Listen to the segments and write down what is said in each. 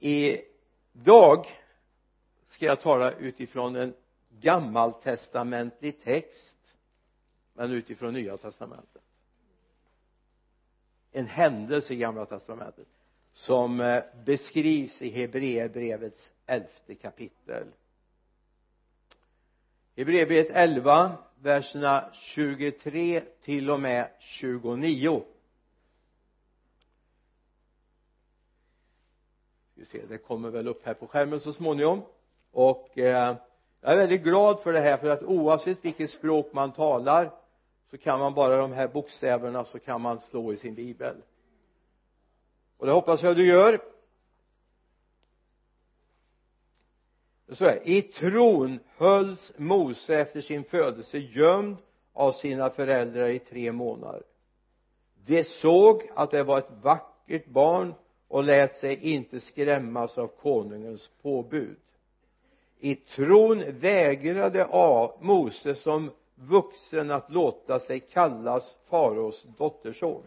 idag ska jag tala utifrån en gammaltestamentlig text men utifrån nya testamentet. En händelse i gamla testamentet som eh, beskrivs i Hebreerbrevets elfte kapitel. Hebreerbrevet 11 verserna 23 till och med 29 vi se det kommer väl upp här på skärmen så småningom. Och eh, jag är väldigt glad för det här för att oavsett vilket språk man talar så kan man bara de här bokstäverna så kan man slå i sin bibel. Och det hoppas jag du gör. Så här, i tron hölls Mose efter sin födelse gömd av sina föräldrar i tre månader. De såg att det var ett vackert barn och lät sig inte skrämmas av konungens påbud. I tron vägrade A Mose som vuxen att låta sig kallas faraos dotterson.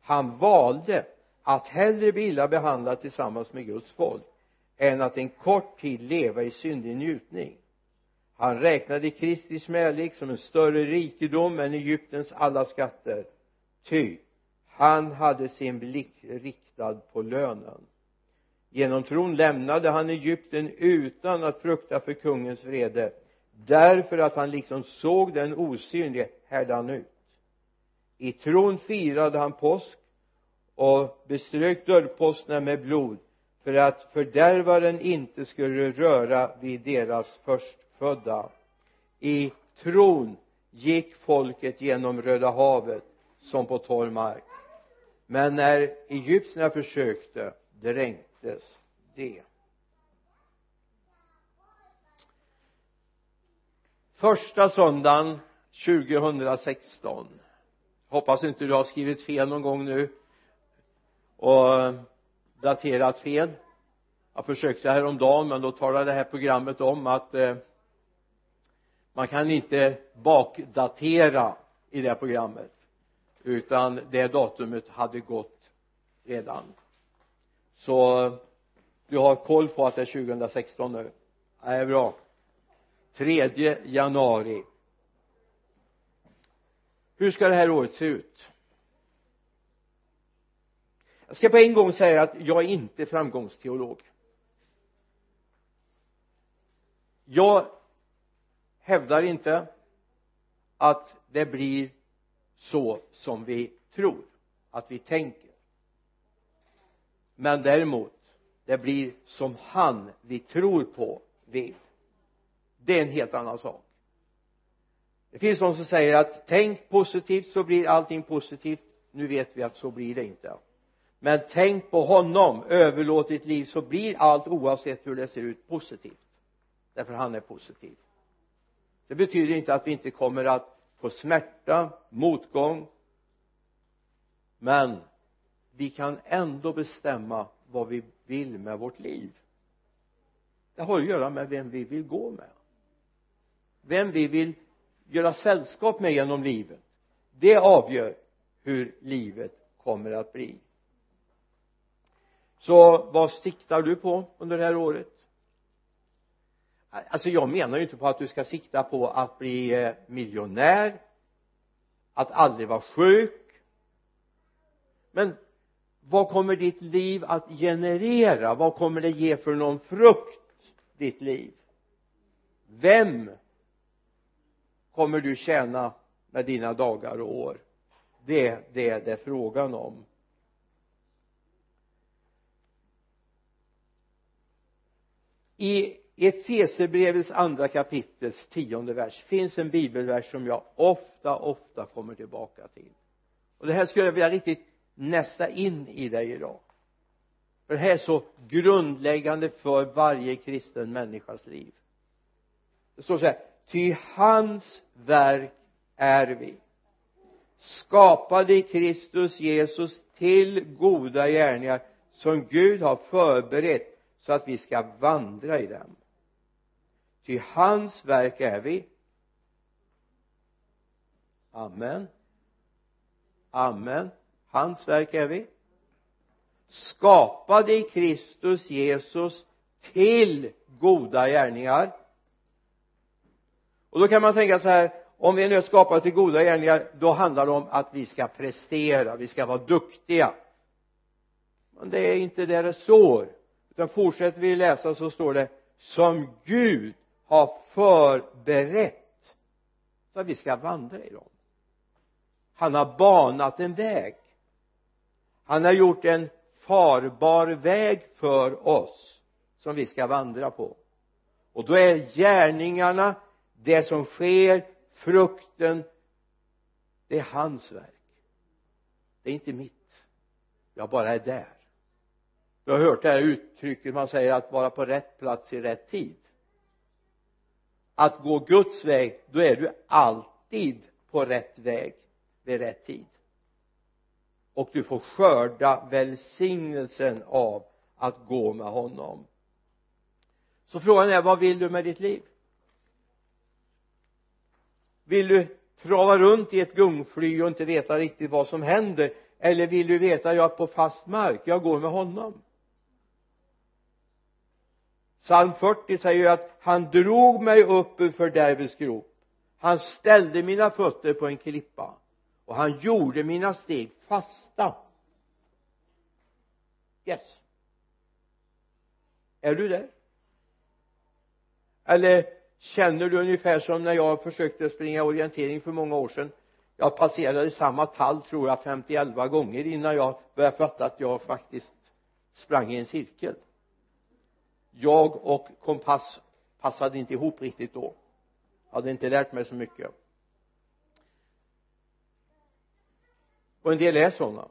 Han valde att hellre bli illa behandlad tillsammans med Guds folk än att en kort tid leva i syndig njutning. Han räknade Kristi smälek som en större rikedom än Egyptens alla skatter. Ty han hade sin blick riktad på lönen. Genom tron lämnade han Egypten utan att frukta för kungens vrede därför att han liksom såg den osynlige härdan han ut. I tron firade han påsk och beströk dörrposterna med blod för att fördärvaren inte skulle röra vid deras förstfödda. I tron gick folket genom Röda havet som på torr mark men när egyptierna försökte dränktes de. Första söndagen 2016 hoppas inte du har skrivit fel någon gång nu. Och daterat fel. Jag försökte häromdagen men då talade det här programmet om att eh, man kan inte bakdatera i det här programmet utan det datumet hade gått redan. Så du har koll på att det är 2016 nu? Det är bra. 3 januari. Hur ska det här året se ut? Jag ska på en gång säga att jag är inte framgångsteolog. Jag hävdar inte att det blir så som vi tror att vi tänker. Men däremot det blir som han vi tror på vill. Det är en helt annan sak. Det finns de som säger att tänk positivt så blir allting positivt. Nu vet vi att så blir det inte. Men tänk på honom överlåt ditt liv så blir allt oavsett hur det ser ut positivt. Därför han är positiv. Det betyder inte att vi inte kommer att på smärta, motgång. Men vi kan ändå bestämma vad vi vill med vårt liv. Det har att göra med vem vi vill gå med. Vem vi vill göra sällskap med genom livet. Det avgör hur livet kommer att bli. Så vad siktar du på under det här året? Alltså jag menar ju inte på att du ska sikta på att bli eh, miljonär att aldrig vara sjuk. Men vad kommer ditt liv att generera? Vad kommer det ge för någon frukt ditt liv? Vem kommer du tjäna med dina dagar och år? Det, det är det frågan om. I i Efesierbrevets andra kapitels tionde vers. Finns en bibelvers som jag ofta ofta kommer tillbaka till. Och det här skulle jag vilja riktigt nästa in i dig idag. För det här är så grundläggande för varje kristen människas liv. Det står så här ty hans verk är vi skapade i Kristus Jesus till goda gärningar som Gud har förberett så att vi ska vandra i dem ty hans verk är vi. Amen. Amen. Hans verk är vi. Skapade i Kristus Jesus till goda gärningar. Och då kan man tänka så här om vi nu är skapade till goda gärningar då handlar det om att vi ska prestera, vi ska vara duktiga. Men det är inte det det står. Utan fortsätter vi läsa så står det som Gud har förberett så att vi ska vandra i dem. Han har banat en väg. Han har gjort en farbar väg för oss som vi ska vandra på. Och då är gärningarna det som sker frukten det är hans verk. Det är inte mitt. Jag bara är där. Du har hört det här uttrycket man säger att vara på rätt plats i rätt tid att gå Guds väg då är du alltid på rätt väg vid rätt tid. Och du får skörda välsignelsen av att gå med honom. Så frågan är vad vill du med ditt liv? Vill du trava runt i ett gungfly och inte veta riktigt vad som händer? Eller vill du veta jag är på fast mark jag går med honom? Psalm 40 säger ju att han drog mig upp ur fördärvets grop. Han ställde mina fötter på en klippa och han gjorde mina steg fasta. Yes. Är du där? Eller känner du ungefär som när jag försökte springa orientering för många år sedan? Jag passerade samma tall tror jag 51 gånger innan jag började fatta att jag faktiskt sprang i en cirkel jag och kompass passade inte ihop riktigt då. Hade inte lärt mig så mycket. Och en del är sådana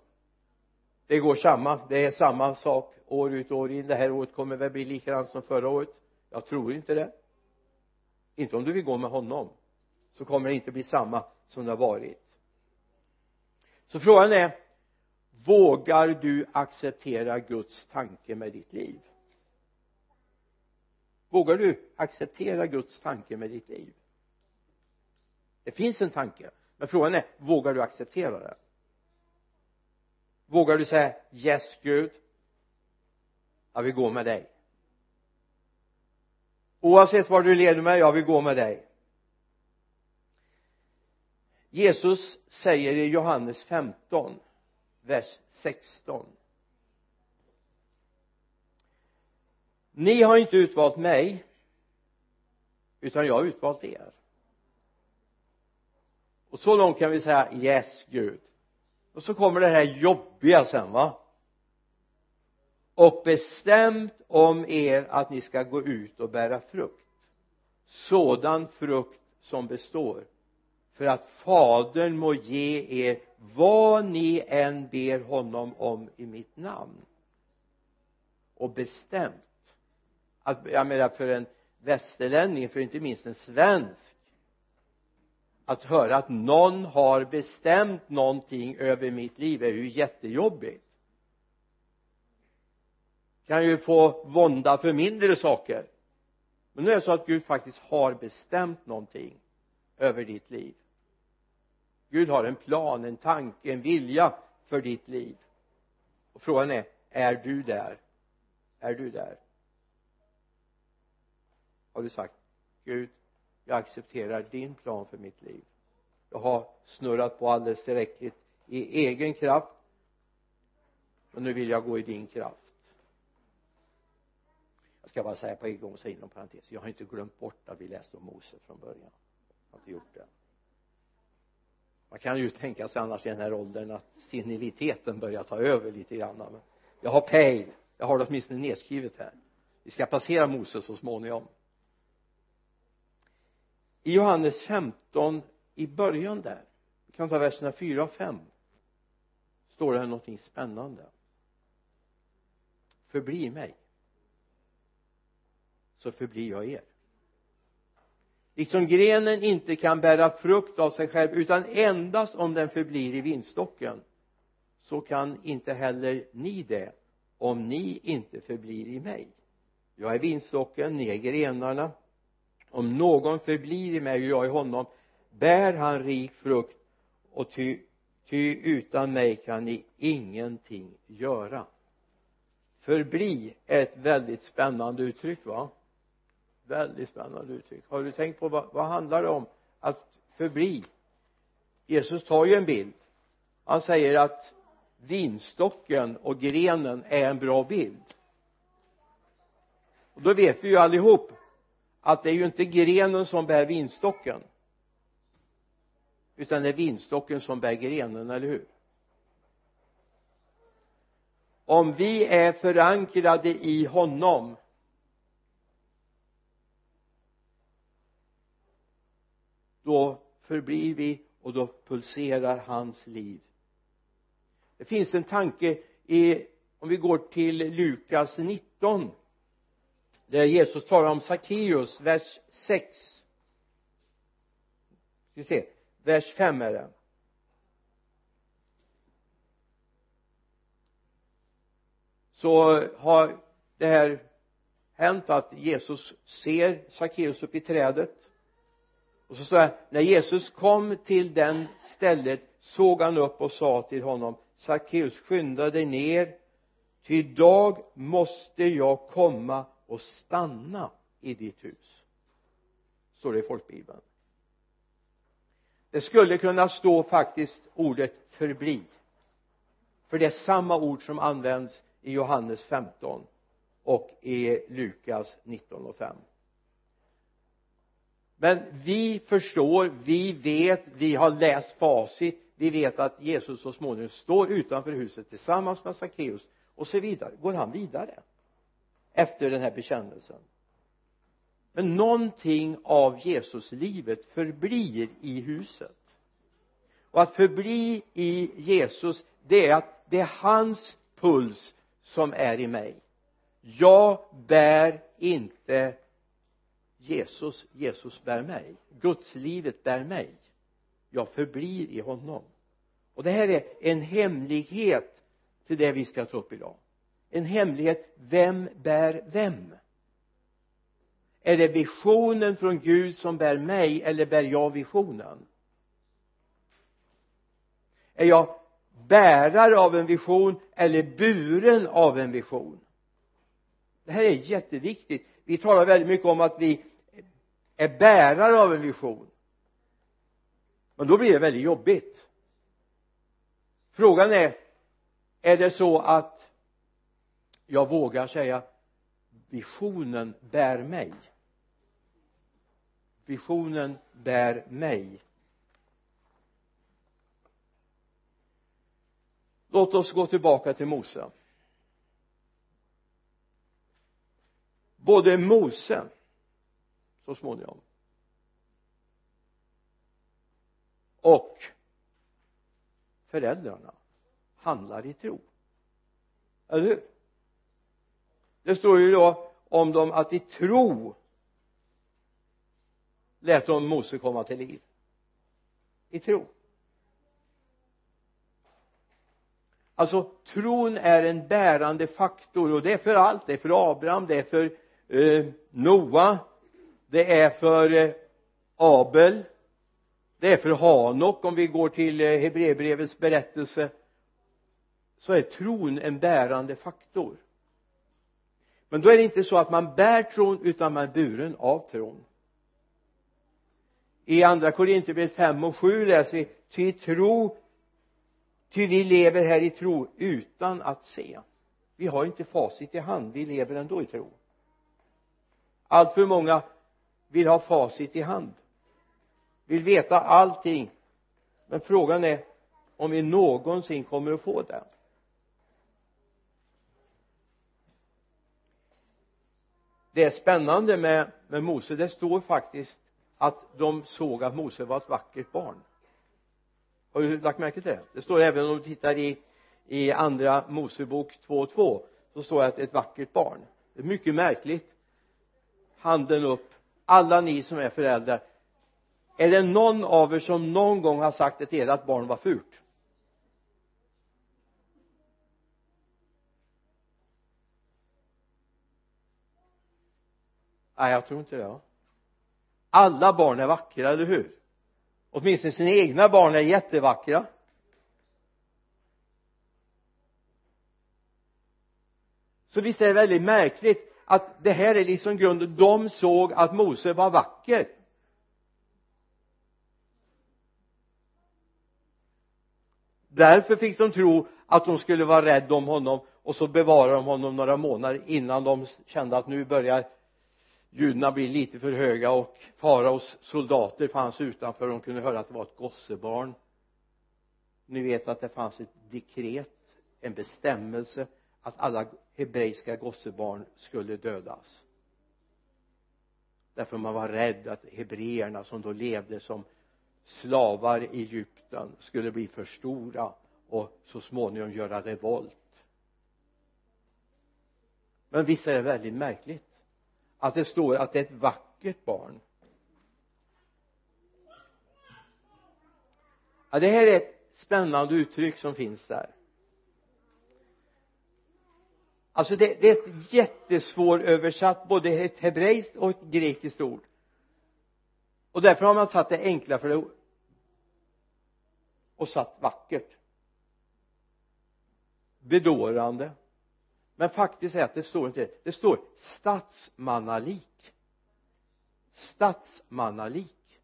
det går samma. Det är samma sak år ut och år in. Det här året kommer väl bli likadant som förra året. Jag tror inte det. Inte om du vill gå med honom så kommer det inte bli samma som det har varit. Så frågan är vågar du acceptera Guds tanke med ditt liv? Vågar du acceptera Guds tanke med ditt liv? Det finns en tanke men frågan är vågar du acceptera den? vågar du säga yes Gud jag vill gå med dig oavsett var du leder mig jag vill gå med dig. Jesus säger i Johannes 15 vers 16 ni har inte utvalt mig utan jag har utvalt er. Och så långt kan vi säga yes Gud. Och så kommer det här jobbiga sen va? Och bestämt om er att ni ska gå ut och bära frukt. Sådan frukt som består. För att fadern må ge er vad ni än ber honom om i mitt namn. Och bestämt att jag menar för en västerlänning för inte minst en svensk att höra att någon har bestämt någonting över mitt liv är ju jättejobbigt. Kan ju få vånda för mindre saker. Men nu är det så att Gud faktiskt har bestämt någonting över ditt liv. Gud har en plan, en tanke, en vilja för ditt liv. Och frågan är är du där? Är du där? Har du sagt Gud jag accepterar din plan för mitt liv. Jag har snurrat på alldeles tillräckligt i egen kraft och nu vill jag gå i din kraft. Jag ska bara säga på en gång så inom parentes jag har inte glömt bort att vi läste om Mose från början. Jag har inte gjort det. Man kan ju tänka sig annars i den här åldern att seniliteten börjar ta över lite grann men jag har pejl. Jag har det åtminstone nedskrivet här. Vi ska passera Mose så småningom i Johannes 15 i början där vi kan ta verserna 4 och 5 står det någonting spännande. Förbli mig så förblir jag er. Liksom grenen inte kan bära frukt av sig själv utan endast om den förblir i vinstocken så kan inte heller ni det om ni inte förblir i mig. Jag är vinstocken, ni är grenarna om någon förblir i mig och jag i honom bär han rik frukt och ty, ty utan mig kan ni ingenting göra. Förbli är ett väldigt spännande uttryck va? Väldigt spännande uttryck. Har du tänkt på vad, vad handlar det om? Att förbli. Jesus tar ju en bild. Han säger att vinstocken och grenen är en bra bild. Och då vet vi ju allihop att det är ju inte grenen som bär vinstocken utan det är vinstocken som bär grenen, eller hur? Om vi är förankrade i honom då förblir vi och då pulserar hans liv. Det finns en tanke i om vi går till Lukas 19 där Jesus talar om Sackeus vers 6 vi se. Vers 5 är det. Så har det här hänt att Jesus ser Sackeus upp i trädet. Och så står det när Jesus kom till den stället såg han upp och sa till honom Sackeus skynda dig ner ty idag måste jag komma och stanna i ditt hus. Står det i folkbibeln. Det skulle kunna stå faktiskt ordet förbli. För det är samma ord som används i Johannes 15 och i Lukas 19 och 5 men vi förstår, vi vet, vi har läst facit vi vet att Jesus så småningom står utanför huset tillsammans med Sackeus och så vidare. Går han vidare? Efter den här bekännelsen. Men någonting av Jesuslivet förblir i huset. Och att förbli i Jesus det är att det är hans puls som är i mig. Jag bär inte Jesus, Jesus bär mig. Gudslivet bär mig. Jag förblir i honom. Och det här är en hemlighet till det vi ska ta upp idag en hemlighet. Vem bär vem? Är det visionen från Gud som bär mig eller bär jag visionen? Är jag bärare av en vision eller buren av en vision? Det här är jätteviktigt. Vi talar väldigt mycket om att vi är bärare av en vision. Men då blir det väldigt jobbigt. Frågan är är det så att jag vågar säga visionen bär mig. Visionen bär mig. Låt oss gå tillbaka till Mose. Både Mose så småningom och föräldrarna handlar i tro. Eller hur? Det står ju då om dem att i tro lät de Mose komma till liv. I tro. Alltså tron är en bärande faktor och det är för allt. Det är för Abraham det är för eh, Noa det är för eh, Abel det är för Hanok om vi går till eh, Hebreerbrevets berättelse. Så är tron en bärande faktor men då är det inte så att man bär tron utan man är buren av tron. I andra Korinthierbrevet 5 och 7 läser vi ty tro ty vi lever här i tro utan att se. Vi har inte facit i hand vi lever ändå i tro. Allt för många vill ha facit i hand. Vill veta allting. Men frågan är om vi någonsin kommer att få det. Det är spännande med, med Mose. Det står faktiskt att de såg att Mose var ett vackert barn. Har du lagt märke till det? Det står även om du tittar i i andra Mosebok 2.2 så står det att ett vackert barn. Det är mycket märkligt. Handen upp. Alla ni som är föräldrar. Är det någon av er som någon gång har sagt till ert barn var fult? Nej jag tror inte det alla barn är vackra, eller hur? Åtminstone sina egna barn är jättevackra. Så visst är det väldigt märkligt att det här är liksom grunden. De såg att Mose var vacker. Därför fick de tro att de skulle vara rädda om honom och så bevarade de honom några månader innan de kände att nu börjar judarna blev lite för höga och faraos soldater fanns utanför. De kunde höra att det var ett gossebarn. Ni vet att det fanns ett dekret en bestämmelse att alla hebreiska gossebarn skulle dödas. Därför man var rädd att hebreerna som då levde som slavar i Egypten skulle bli för stora och så småningom göra revolt. Men visst är det väldigt märkligt? Att det står att det är ett vackert barn. Ja det här är ett spännande uttryck som finns där. Alltså det, det är ett jättesvåröversatt både ett hebreiskt och ett grekiskt ord. Och därför har man satt det enkla för det och satt vackert. Bedårande men faktiskt är att det står inte det. Står statsmannalik. Statsmannalik.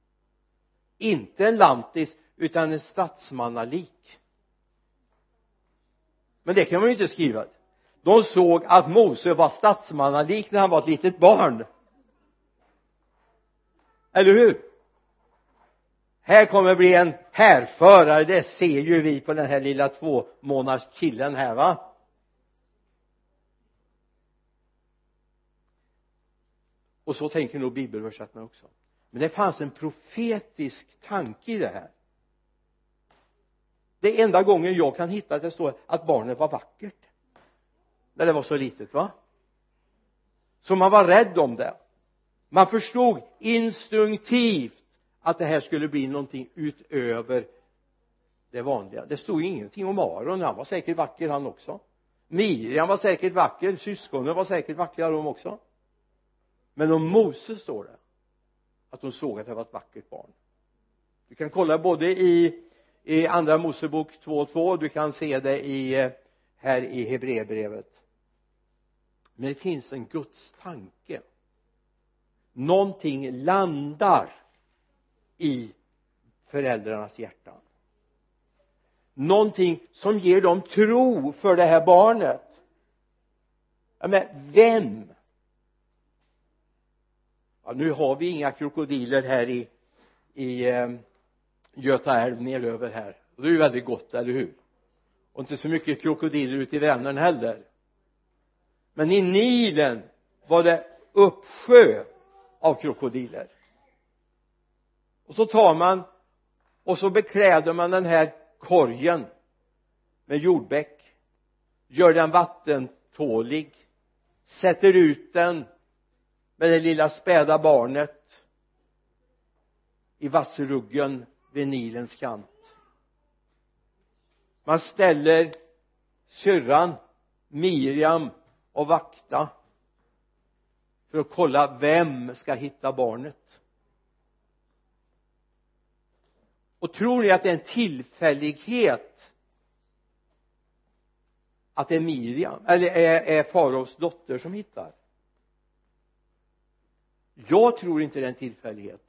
Inte en lantis utan en statsmannalik. Men det kan man ju inte skriva. De såg att Mose var statsmannalik när han var ett litet barn. Eller hur? Här kommer bli en härförare. Det ser ju vi på den här lilla två månaders killen här va? Och så tänker nog bibelöversättarna också. Men det fanns en profetisk tanke i det här. Det är enda gången jag kan hitta att det står att barnet var vackert. När det var så litet va? Så man var rädd om det. Man förstod instinktivt att det här skulle bli någonting utöver det vanliga. Det stod ingenting om Aron. Han var säkert vacker han också. Miriam var säkert vacker. Syskonen var säkert vackra de också men om Mose står det att de såg att det var ett vackert barn. Du kan kolla både i i andra Mosebok 2.2 du kan se det i här i Hebreerbrevet. Men det finns en Guds tanke någonting landar i föräldrarnas hjärtan. Någonting som ger dem tro för det här barnet. Men vem ja, nu har vi inga krokodiler här i i eh, Göta älv neröver här. Och det är ju väldigt gott, eller hur? Och inte så mycket krokodiler ute i Vänern heller. Men i Nilen var det uppsjö av krokodiler. Och så tar man och så bekläder man den här korgen med jordbäck gör den vattentålig sätter ut den med det lilla späda barnet i vassruggen vid Nilens kant. Man ställer syrran Miriam och vakta för att kolla vem ska hitta barnet. Och tror ni att det är en tillfällighet att det är Miriam eller är, är faraos dotter som hittar? Jag tror inte det är en tillfällighet.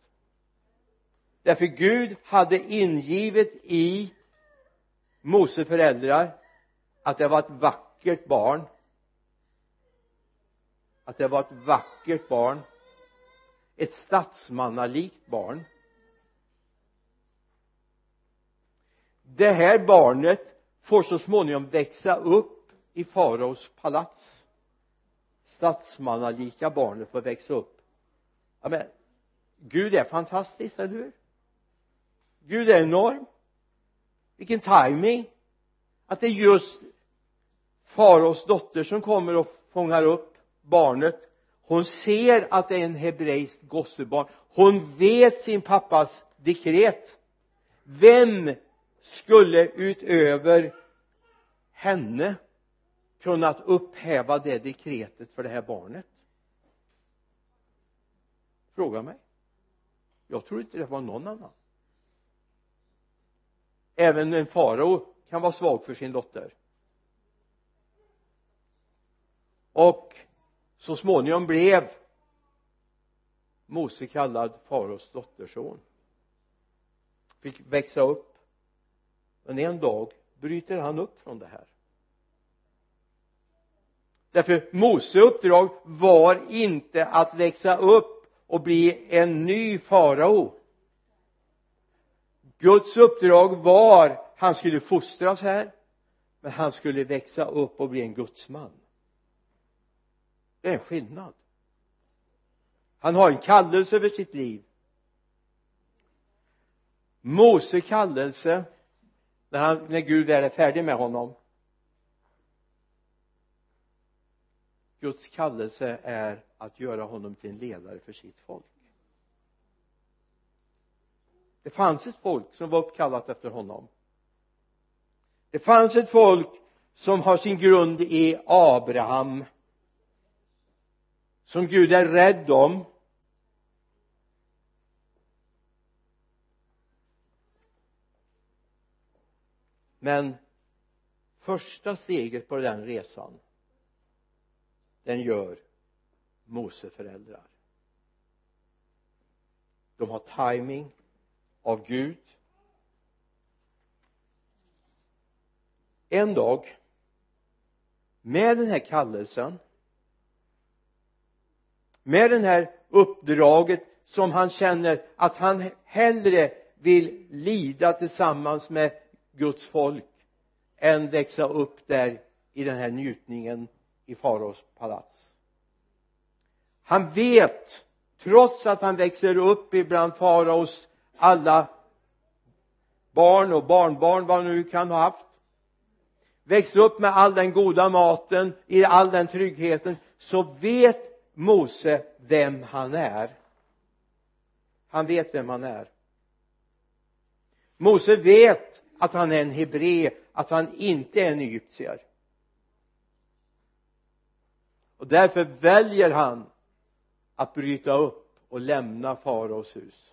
Därför Gud hade ingivet i Mose föräldrar att det var ett vackert barn. Att det var ett vackert barn. Ett statsmannalikt barn. Det här barnet får så småningom växa upp i faraos palats. Statsmannalika barnet får växa upp ja men Gud är fantastisk, eller hur? Gud är enorm. Vilken timing. Att det är just faraos dotter som kommer och fångar upp barnet. Hon ser att det är en hebreiskt gossebarn. Hon vet sin pappas dekret. Vem skulle utöver henne kunnat upphäva det dekretet för det här barnet? Fråga mig. Jag tror inte det var någon annan. Även en farao kan vara svag för sin dotter. Och så småningom blev Mose kallad faraos dotterson. Fick växa upp. Men en dag bryter han upp från det här. Därför Mose uppdrag var inte att växa upp och bli en ny farao. Guds uppdrag var han skulle fostras här men han skulle växa upp och bli en gudsman. Det är en skillnad. Han har en kallelse över sitt liv. Mose kallelse när, han, när Gud väl är färdig med honom Guds kallelse är att göra honom till en ledare för sitt folk. Det fanns ett folk som var uppkallat efter honom. Det fanns ett folk som har sin grund i Abraham som Gud är rädd om. Men första steget på den resan den gör Mose föräldrar. De har timing av Gud. En dag med den här kallelsen med det här uppdraget som han känner att han hellre vill lida tillsammans med Guds folk än växa upp där i den här njutningen i faraos palats. Han vet trots att han växer upp ibland faraos alla barn och barnbarn vad han nu kan ha haft växer upp med all den goda maten i all den tryggheten så vet Mose vem han är. Han vet vem han är. Mose vet att han är en hebré att han inte är en egyptier och därför väljer han att bryta upp och lämna faraos hus.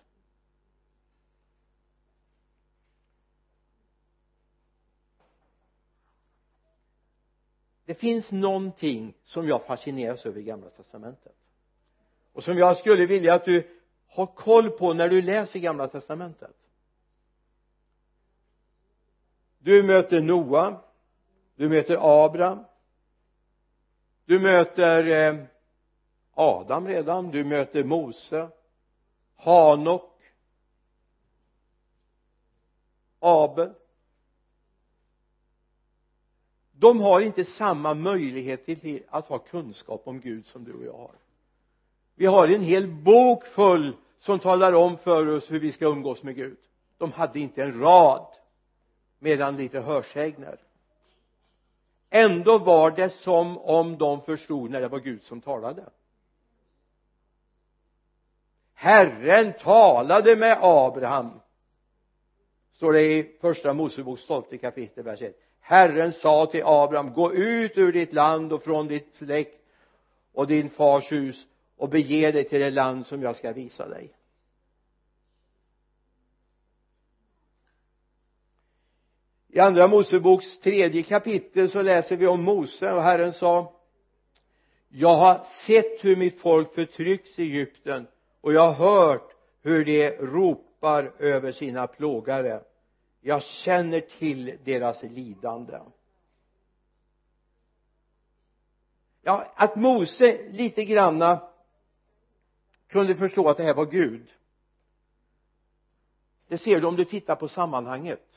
Det finns någonting som jag fascineras över i gamla testamentet. Och som jag skulle vilja att du har koll på när du läser gamla testamentet. Du möter Noa du möter Abraham du möter eh, Adam redan du möter Mose Hanok Abel. De har inte samma möjlighet till att ha kunskap om Gud som du och jag har. Vi har en hel bok full som talar om för oss hur vi ska umgås med Gud. De hade inte en rad medan lite hörsägner ändå var det som om de förstod när det var Gud som talade. Herren talade med Abraham står det i första Moseboks tolfte kapitel vers 1 Herren sa till Abraham gå ut ur ditt land och från ditt släkt och din fars hus och bege dig till det land som jag ska visa dig. I andra Moseboks tredje kapitel så läser vi om Mose och Herren sa jag har sett hur mitt folk förtrycks i Egypten och jag har hört hur de ropar över sina plågare. Jag känner till deras lidande. Ja att Mose lite granna kunde förstå att det här var Gud. Det ser du om du tittar på sammanhanget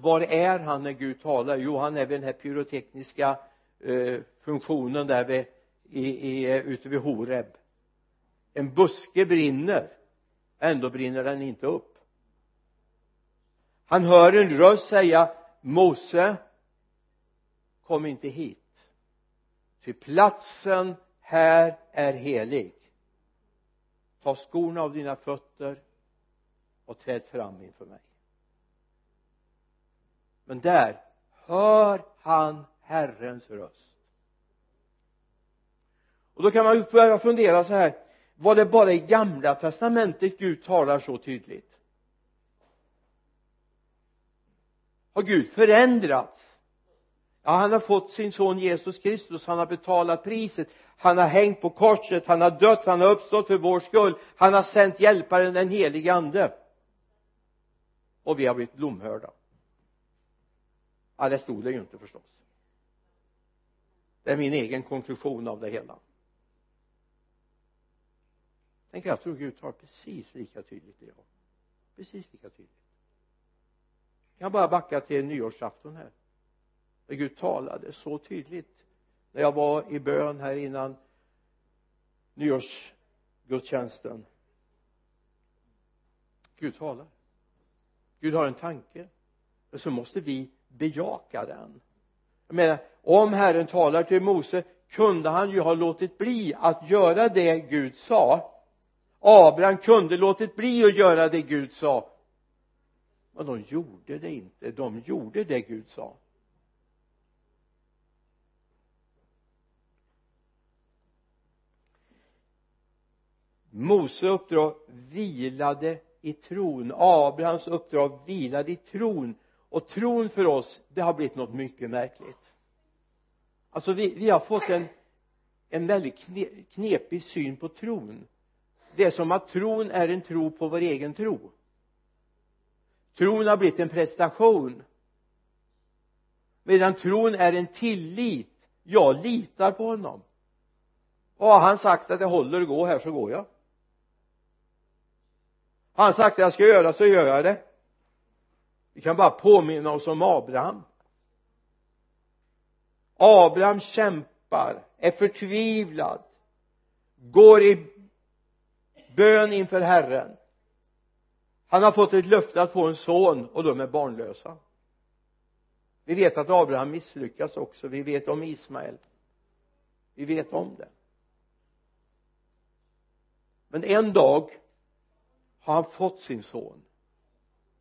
var är han när Gud talar? Jo han är vid den här pyrotekniska eh, funktionen där vid, i, i, eh, ute vid Horeb. En buske brinner. Ändå brinner den inte upp. Han hör en röst säga Mose kom inte hit. Ty platsen här är helig. Ta skorna av dina fötter och träd fram inför mig men där hör han Herrens röst. Och då kan man börja fundera så här var det bara i gamla testamentet Gud talar så tydligt? Har Gud förändrats? Ja han har fått sin son Jesus Kristus han har betalat priset han har hängt på korset han har dött han har uppstått för vår skull han har sänt hjälparen den helige ande. Och vi har blivit blomhörda ja det stod det ju inte förstås. Det är min egen konklusion av det hela. Tänk jag tror Gud tar precis lika tydligt det jag precis lika tydligt. Jag kan bara backa till nyårsafton här. Där Gud talade så tydligt. När jag var i bön här innan nyårsgudstjänsten. Gud talar. Gud har en tanke. Och så måste vi bejaka den. Jag menar om Herren talar till Mose kunde han ju ha låtit bli att göra det Gud sa. Abraham kunde låtit bli att göra det Gud sa. Men de gjorde det inte. De gjorde det Gud sa. Mose uppdrag vilade i tron. Abrahams uppdrag vilade i tron och tron för oss det har blivit något mycket märkligt. Alltså vi, vi har fått en en väldigt knepig syn på tron. Det är som att tron är en tro på vår egen tro. Tron har blivit en prestation. Medan tron är en tillit. Jag litar på honom. Och har han sagt att det håller att gå här så går jag. Har han sagt att jag ska göra så gör jag det vi kan bara påminna oss om Abraham. Abraham kämpar är förtvivlad går i bön inför Herren. Han har fått ett löfte att få en son och de är barnlösa. Vi vet att Abraham misslyckas också. Vi vet om Ismael. Vi vet om det. Men en dag har han fått sin son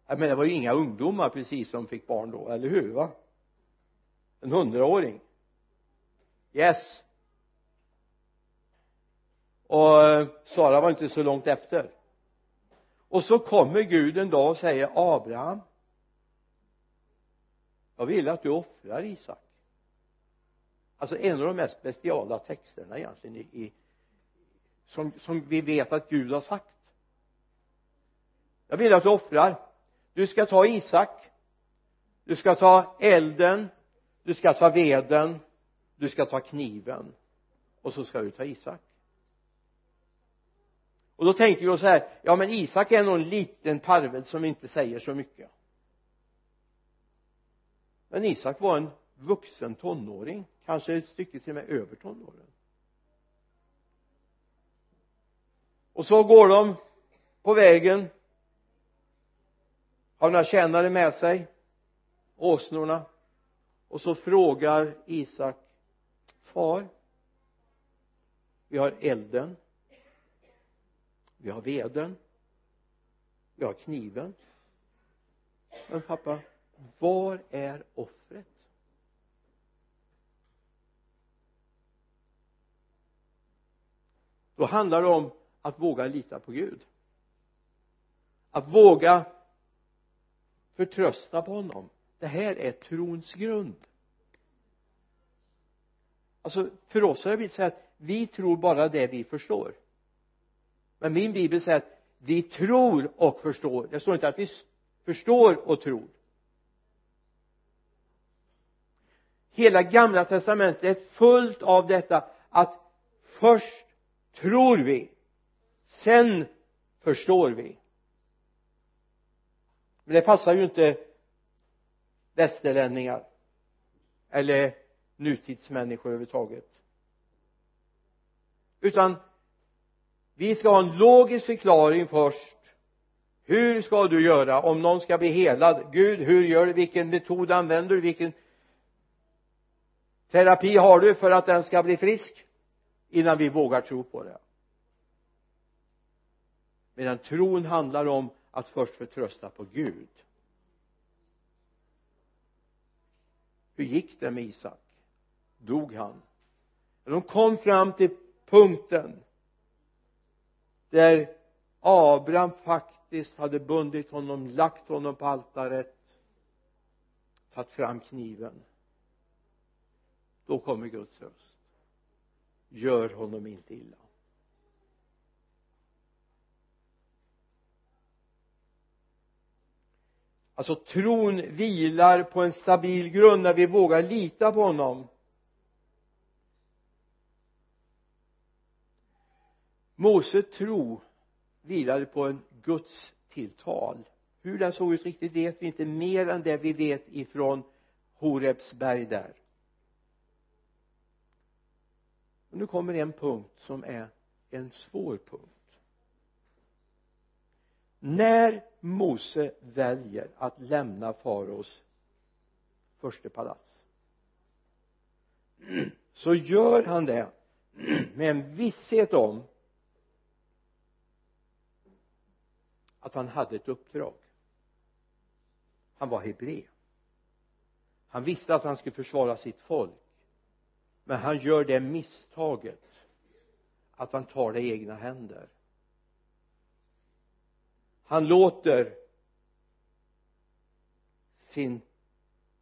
jag menar det var ju inga ungdomar precis som fick barn då, eller hur va? En hundraåring. Yes. Och eh, Sara var inte så långt efter. Och så kommer Gud en dag och säger Abraham jag vill att du offrar Isak. Alltså en av de mest bestiala texterna egentligen i, i som, som vi vet att Gud har sagt. Jag vill att du offrar du ska ta Isak. Du ska ta elden. Du ska ta veden. Du ska ta kniven. Och så ska du ta Isak. Och då tänker vi oss så här ja men Isak är nog en liten parvel som inte säger så mycket. Men Isak var en vuxen tonåring kanske ett stycke till och med över tonåren. Och så går de på vägen har några tjänare med sig? Åsnorna? Och så frågar Isak far vi har elden. Vi har veden. Vi har kniven. Men pappa var är offret? Då handlar det om att våga lita på Gud. Att våga förtrösta på honom. Det här är trons grund. Alltså för oss har det blivit så att vi tror bara det vi förstår. Men min bibel säger att vi tror och förstår. Det står inte att vi förstår och tror. Hela gamla testamentet är fullt av detta att först tror vi sen förstår vi men det passar ju inte västerlänningar eller nutidsmänniskor överhuvudtaget. Utan vi ska ha en logisk förklaring först. Hur ska du göra om någon ska bli helad? Gud hur gör du? Vilken metod använder du? Vilken terapi har du för att den ska bli frisk? Innan vi vågar tro på det. Medan tron handlar om att först förtrösta på Gud. Hur gick det med Isak? Dog han? De kom fram till punkten där Abraham faktiskt hade bundit honom, lagt honom på altaret tagit fram kniven. Då kommer Guds röst. Gör honom inte illa. Alltså tron vilar på en stabil grund när vi vågar lita på honom. Mose tro vilade på en Guds tilltal. Hur den såg ut riktigt vet vi inte mer än det vi vet ifrån Horebs berg där. Och nu kommer en punkt som är en svår punkt när Mose väljer att lämna faraos första palats så gör han det med en visshet om att han hade ett uppdrag. Han var hebré han visste att han skulle försvara sitt folk men han gör det misstaget att han tar det i egna händer han låter sin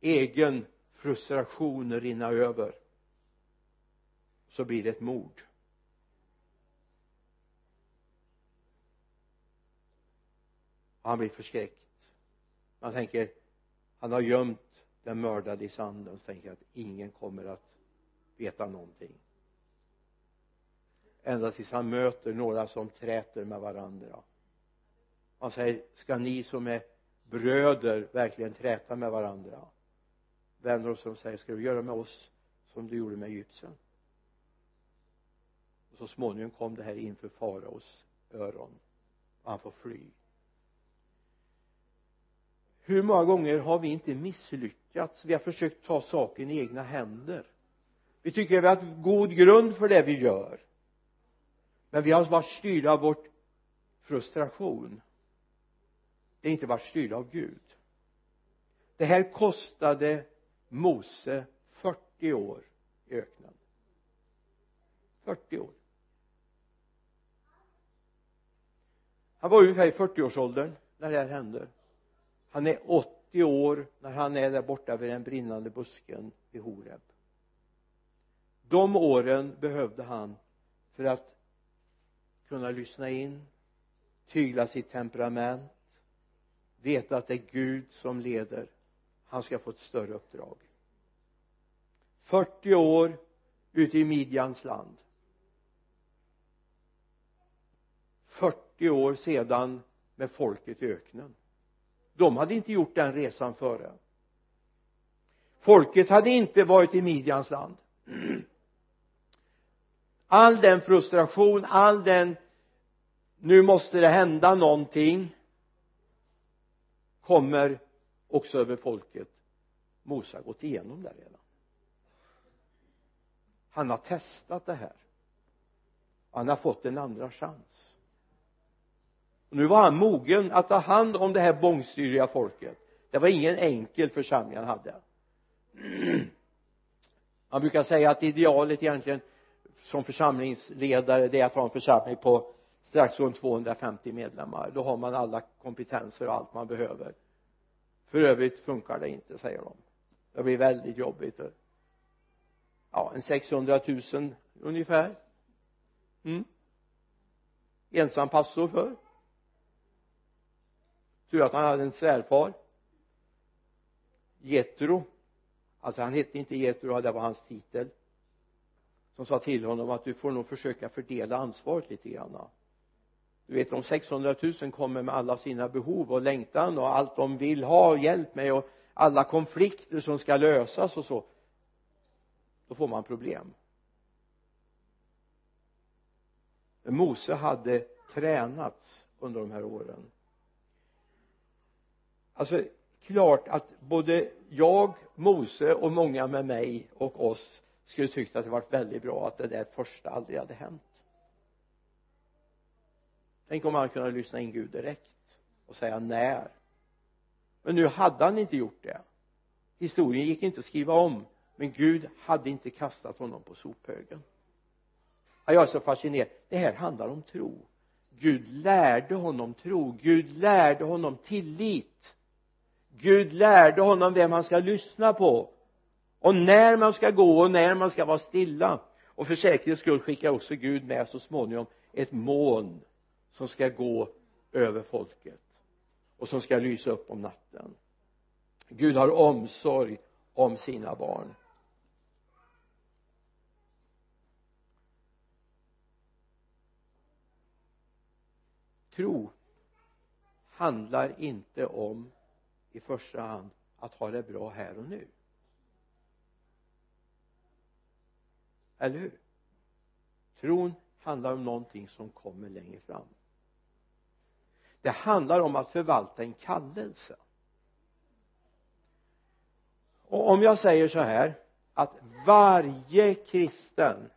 egen frustration rinna över. Så blir det ett mord. Han blir förskräckt. Han tänker han har gömt den mördade i sanden. Så tänker att ingen kommer att veta någonting. Ända tills han möter några som träter med varandra han säger ska ni som är bröder verkligen träta med varandra? Vänner och som säger ska du göra med oss som du gjorde med egyptien? Och så småningom kom det här inför faraos öron. Och han får fly. Hur många gånger har vi inte misslyckats? Vi har försökt ta saken i egna händer. Vi tycker vi har haft god grund för det vi gör. Men vi har varit styrda av vår frustration det har inte varit styrda av Gud. Det här kostade Mose 40 år i öknen. 40 år. Han var ungefär i 40-årsåldern när det här hände. Han är 80 år när han är där borta vid den brinnande busken vid Horeb. De åren behövde han för att kunna lyssna in tygla sitt temperament veta att det är Gud som leder. Han ska få ett större uppdrag. 40 år ute i Midjans land. 40 år sedan med folket i öknen. De hade inte gjort den resan före. Folket hade inte varit i Midjans land. All den frustration, all den nu måste det hända någonting kommer också över folket. Mose har gått igenom det redan. Han har testat det här. Han har fått en andra chans. Och nu var han mogen att ta hand om det här bångstyriga folket. Det var ingen enkel församling han hade. Man brukar säga att idealet egentligen som församlingsledare det är att ha en församling på strax runt 250 medlemmar. Då har man alla kompetenser och allt man behöver. För övrigt funkar det inte säger de. Det blir väldigt jobbigt. Ja en 600 000 ungefär. Mm. ensam pastor för. Tur att han hade en svärfar. Jetro. Alltså han hette inte Jetro det var hans titel. Som sa till honom att du får nog försöka fördela ansvaret lite grann du vet om 600 000 kommer med alla sina behov och längtan och allt de vill ha och hjälp med och alla konflikter som ska lösas och så. Då får man problem. Mose hade tränats under de här åren. Alltså klart att både jag, Mose och många med mig och oss skulle tyckt att det varit väldigt bra att det där första aldrig hade hänt tänk om han kunde lyssna in Gud direkt och säga när? Men nu hade han inte gjort det. Historien gick inte att skriva om men Gud hade inte kastat honom på sophögen. Jag är så fascinerad. Det här handlar om tro. Gud lärde honom tro. Gud lärde honom tillit. Gud lärde honom vem han ska lyssna på och när man ska gå och när man ska vara stilla. Och för säkerhets skull skickar också Gud med så småningom ett moln som ska gå över folket och som ska lysa upp om natten. Gud har omsorg om sina barn. Tro handlar inte om i första hand att ha det bra här och nu. Eller hur? Tron handlar om någonting som kommer längre fram det handlar om att förvalta en kallelse. Och om jag säger så här att varje kristen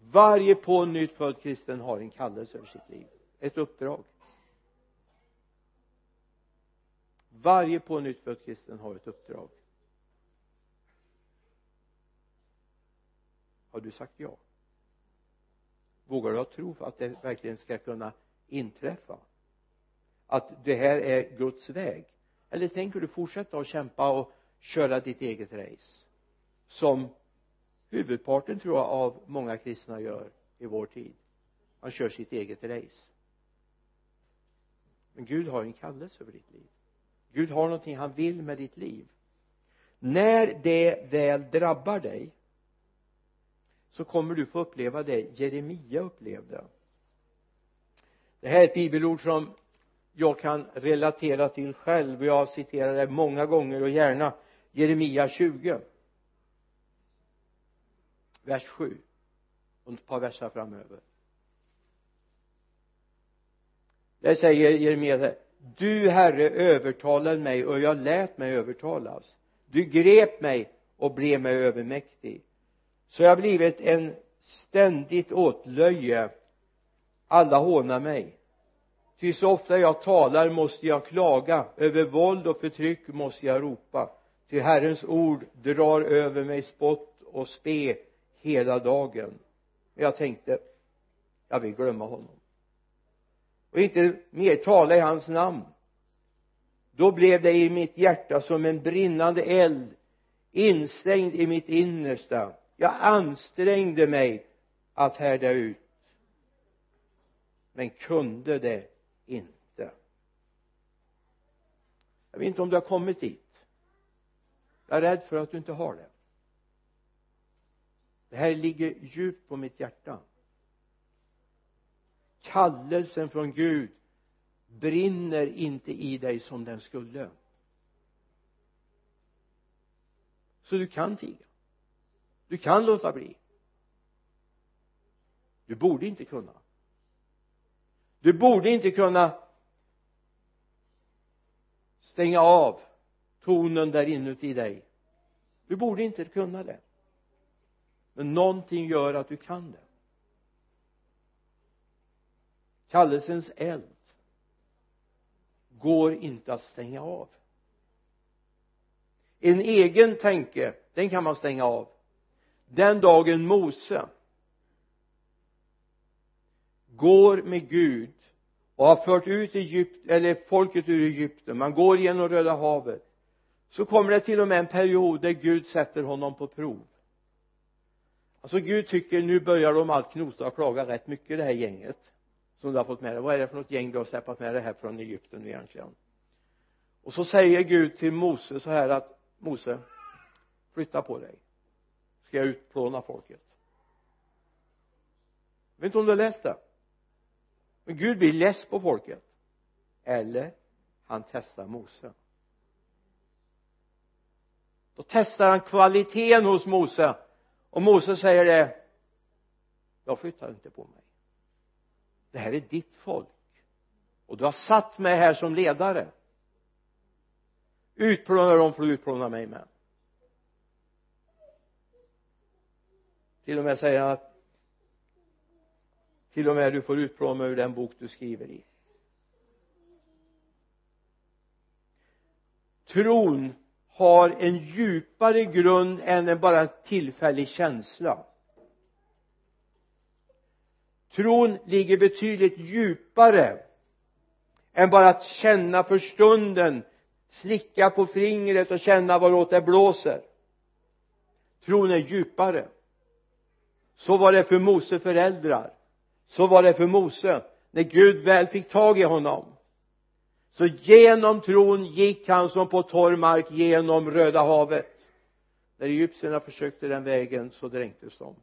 varje pånyttfödd kristen har en kallelse över sitt liv. Ett uppdrag. Varje pånyttfödd kristen har ett uppdrag. Har du sagt ja? Vågar du ha tro för att det verkligen ska kunna inträffa? Att det här är Guds väg? Eller tänker du fortsätta att kämpa och köra ditt eget race? Som huvudparten tror jag av många kristna gör i vår tid. Man kör sitt eget race. Men Gud har en kallelse över ditt liv. Gud har någonting han vill med ditt liv. När det väl drabbar dig så kommer du få uppleva det Jeremia upplevde. Det här är ett bibelord som jag kan relatera till själv och jag citerar det många gånger och gärna Jeremia 20 vers 7 och ett par verser framöver. Där säger Jeremia du herre övertalade mig och jag lät mig övertalas. Du grep mig och blev mig övermäktig så jag har blivit en ständigt åtlöje. Alla hånar mig. Ty så ofta jag talar måste jag klaga. Över våld och förtryck måste jag ropa. Ty Herrens ord drar över mig spott och spe hela dagen. Jag tänkte jag vill glömma honom. Och inte mer tala i hans namn. Då blev det i mitt hjärta som en brinnande eld instängd i mitt innersta jag ansträngde mig att härda ut men kunde det inte. Jag vet inte om du har kommit dit. Jag är rädd för att du inte har det. Det här ligger djupt på mitt hjärta. Kallelsen från Gud brinner inte i dig som den skulle. Så du kan tiga du kan låta bli. Du borde inte kunna. Du borde inte kunna stänga av tonen där inuti dig. Du borde inte kunna det. Men någonting gör att du kan det. Kallelsens eld går inte att stänga av. En egen tanke den kan man stänga av den dagen Mose går med Gud och har fört ut Egypt, eller folket ur Egypten man går genom Röda havet så kommer det till och med en period där Gud sätter honom på prov. Alltså Gud tycker nu börjar de allt knota och klaga rätt mycket det här gänget som du har fått med dig. Vad är det för något gäng du har släpat med dig här från Egypten egentligen? Och så säger Gud till Mose så här att Mose flytta på dig ska jag utplåna folket. Jag vet inte om du har läst det. Men Gud blir less på folket. Eller han testar Mose. Då testar han kvaliteten hos Mose. Och Mose säger det jag flyttar inte på mig. Det här är ditt folk. Och du har satt mig här som ledare. Utplåna dem får du utplåna mig med. Till och med säger han att till och med du får utplåna mig ur den bok du skriver i. Tron har en djupare grund än en bara tillfällig känsla. Tron ligger betydligt djupare än bara att känna för stunden slicka på fingret och känna varåt det blåser. Tron är djupare så var det för Mose föräldrar. Så var det för Mose när Gud väl fick tag i honom. Så genom tron gick han som på torr mark genom Röda havet. När egyptierna försökte den vägen så dränktes de.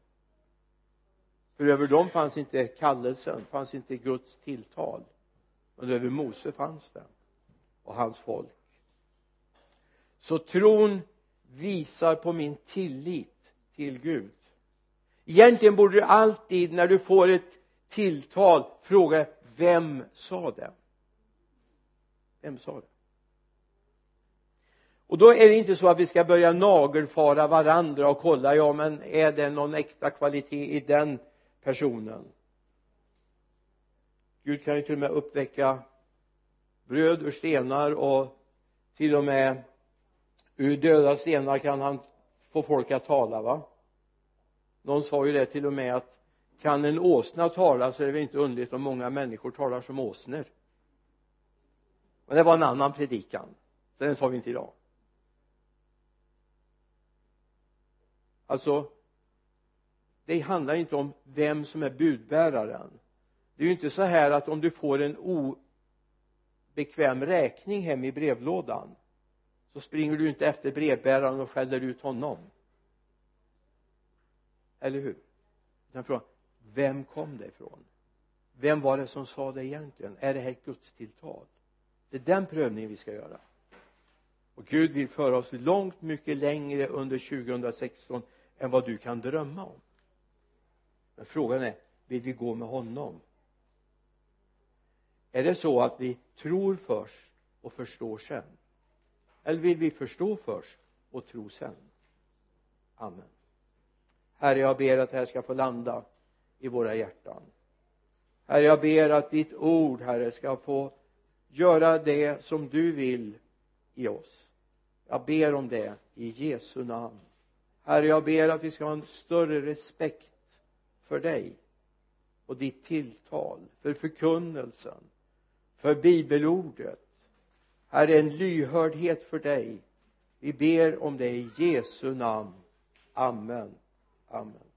För över dem fanns inte kallelsen fanns inte Guds tilltal. Men över Mose fanns den och hans folk. Så tron visar på min tillit till Gud egentligen borde du alltid när du får ett tilltal fråga vem sa det? Vem sa det? Och då är det inte så att vi ska börja nagelfara varandra och kolla ja men är det någon äkta kvalitet i den personen? Gud kan ju till och med uppväcka bröd ur stenar och till och med ur döda stenar kan han få folk att tala va? Någon sa ju det till och med att kan en åsna tala så är det väl inte underligt om många människor talar som åsnor. Men det var en annan predikan. Så den tar vi inte idag. Alltså det handlar inte om vem som är budbäraren. Det är ju inte så här att om du får en obekväm räkning hem i brevlådan så springer du inte efter brevbäraren och skäller ut honom eller hur? Utan frågan vem kom det ifrån? Vem var det som sa det egentligen? Är det här ett gudstilltal? Det är den prövningen vi ska göra. Och Gud vill föra oss långt mycket längre under 2016 än vad du kan drömma om. Men frågan är vill vi gå med honom? Är det så att vi tror först och förstår sen? Eller vill vi förstå först och tro sen? Amen herre jag ber att det här ska få landa i våra hjärtan. Herre jag ber att ditt ord herre ska få göra det som du vill i oss. Jag ber om det i Jesu namn. Herre jag ber att vi ska ha en större respekt för dig och ditt tilltal för förkunnelsen för bibelordet. Herre en lyhördhet för dig. Vi ber om det i Jesu namn. Amen. Amen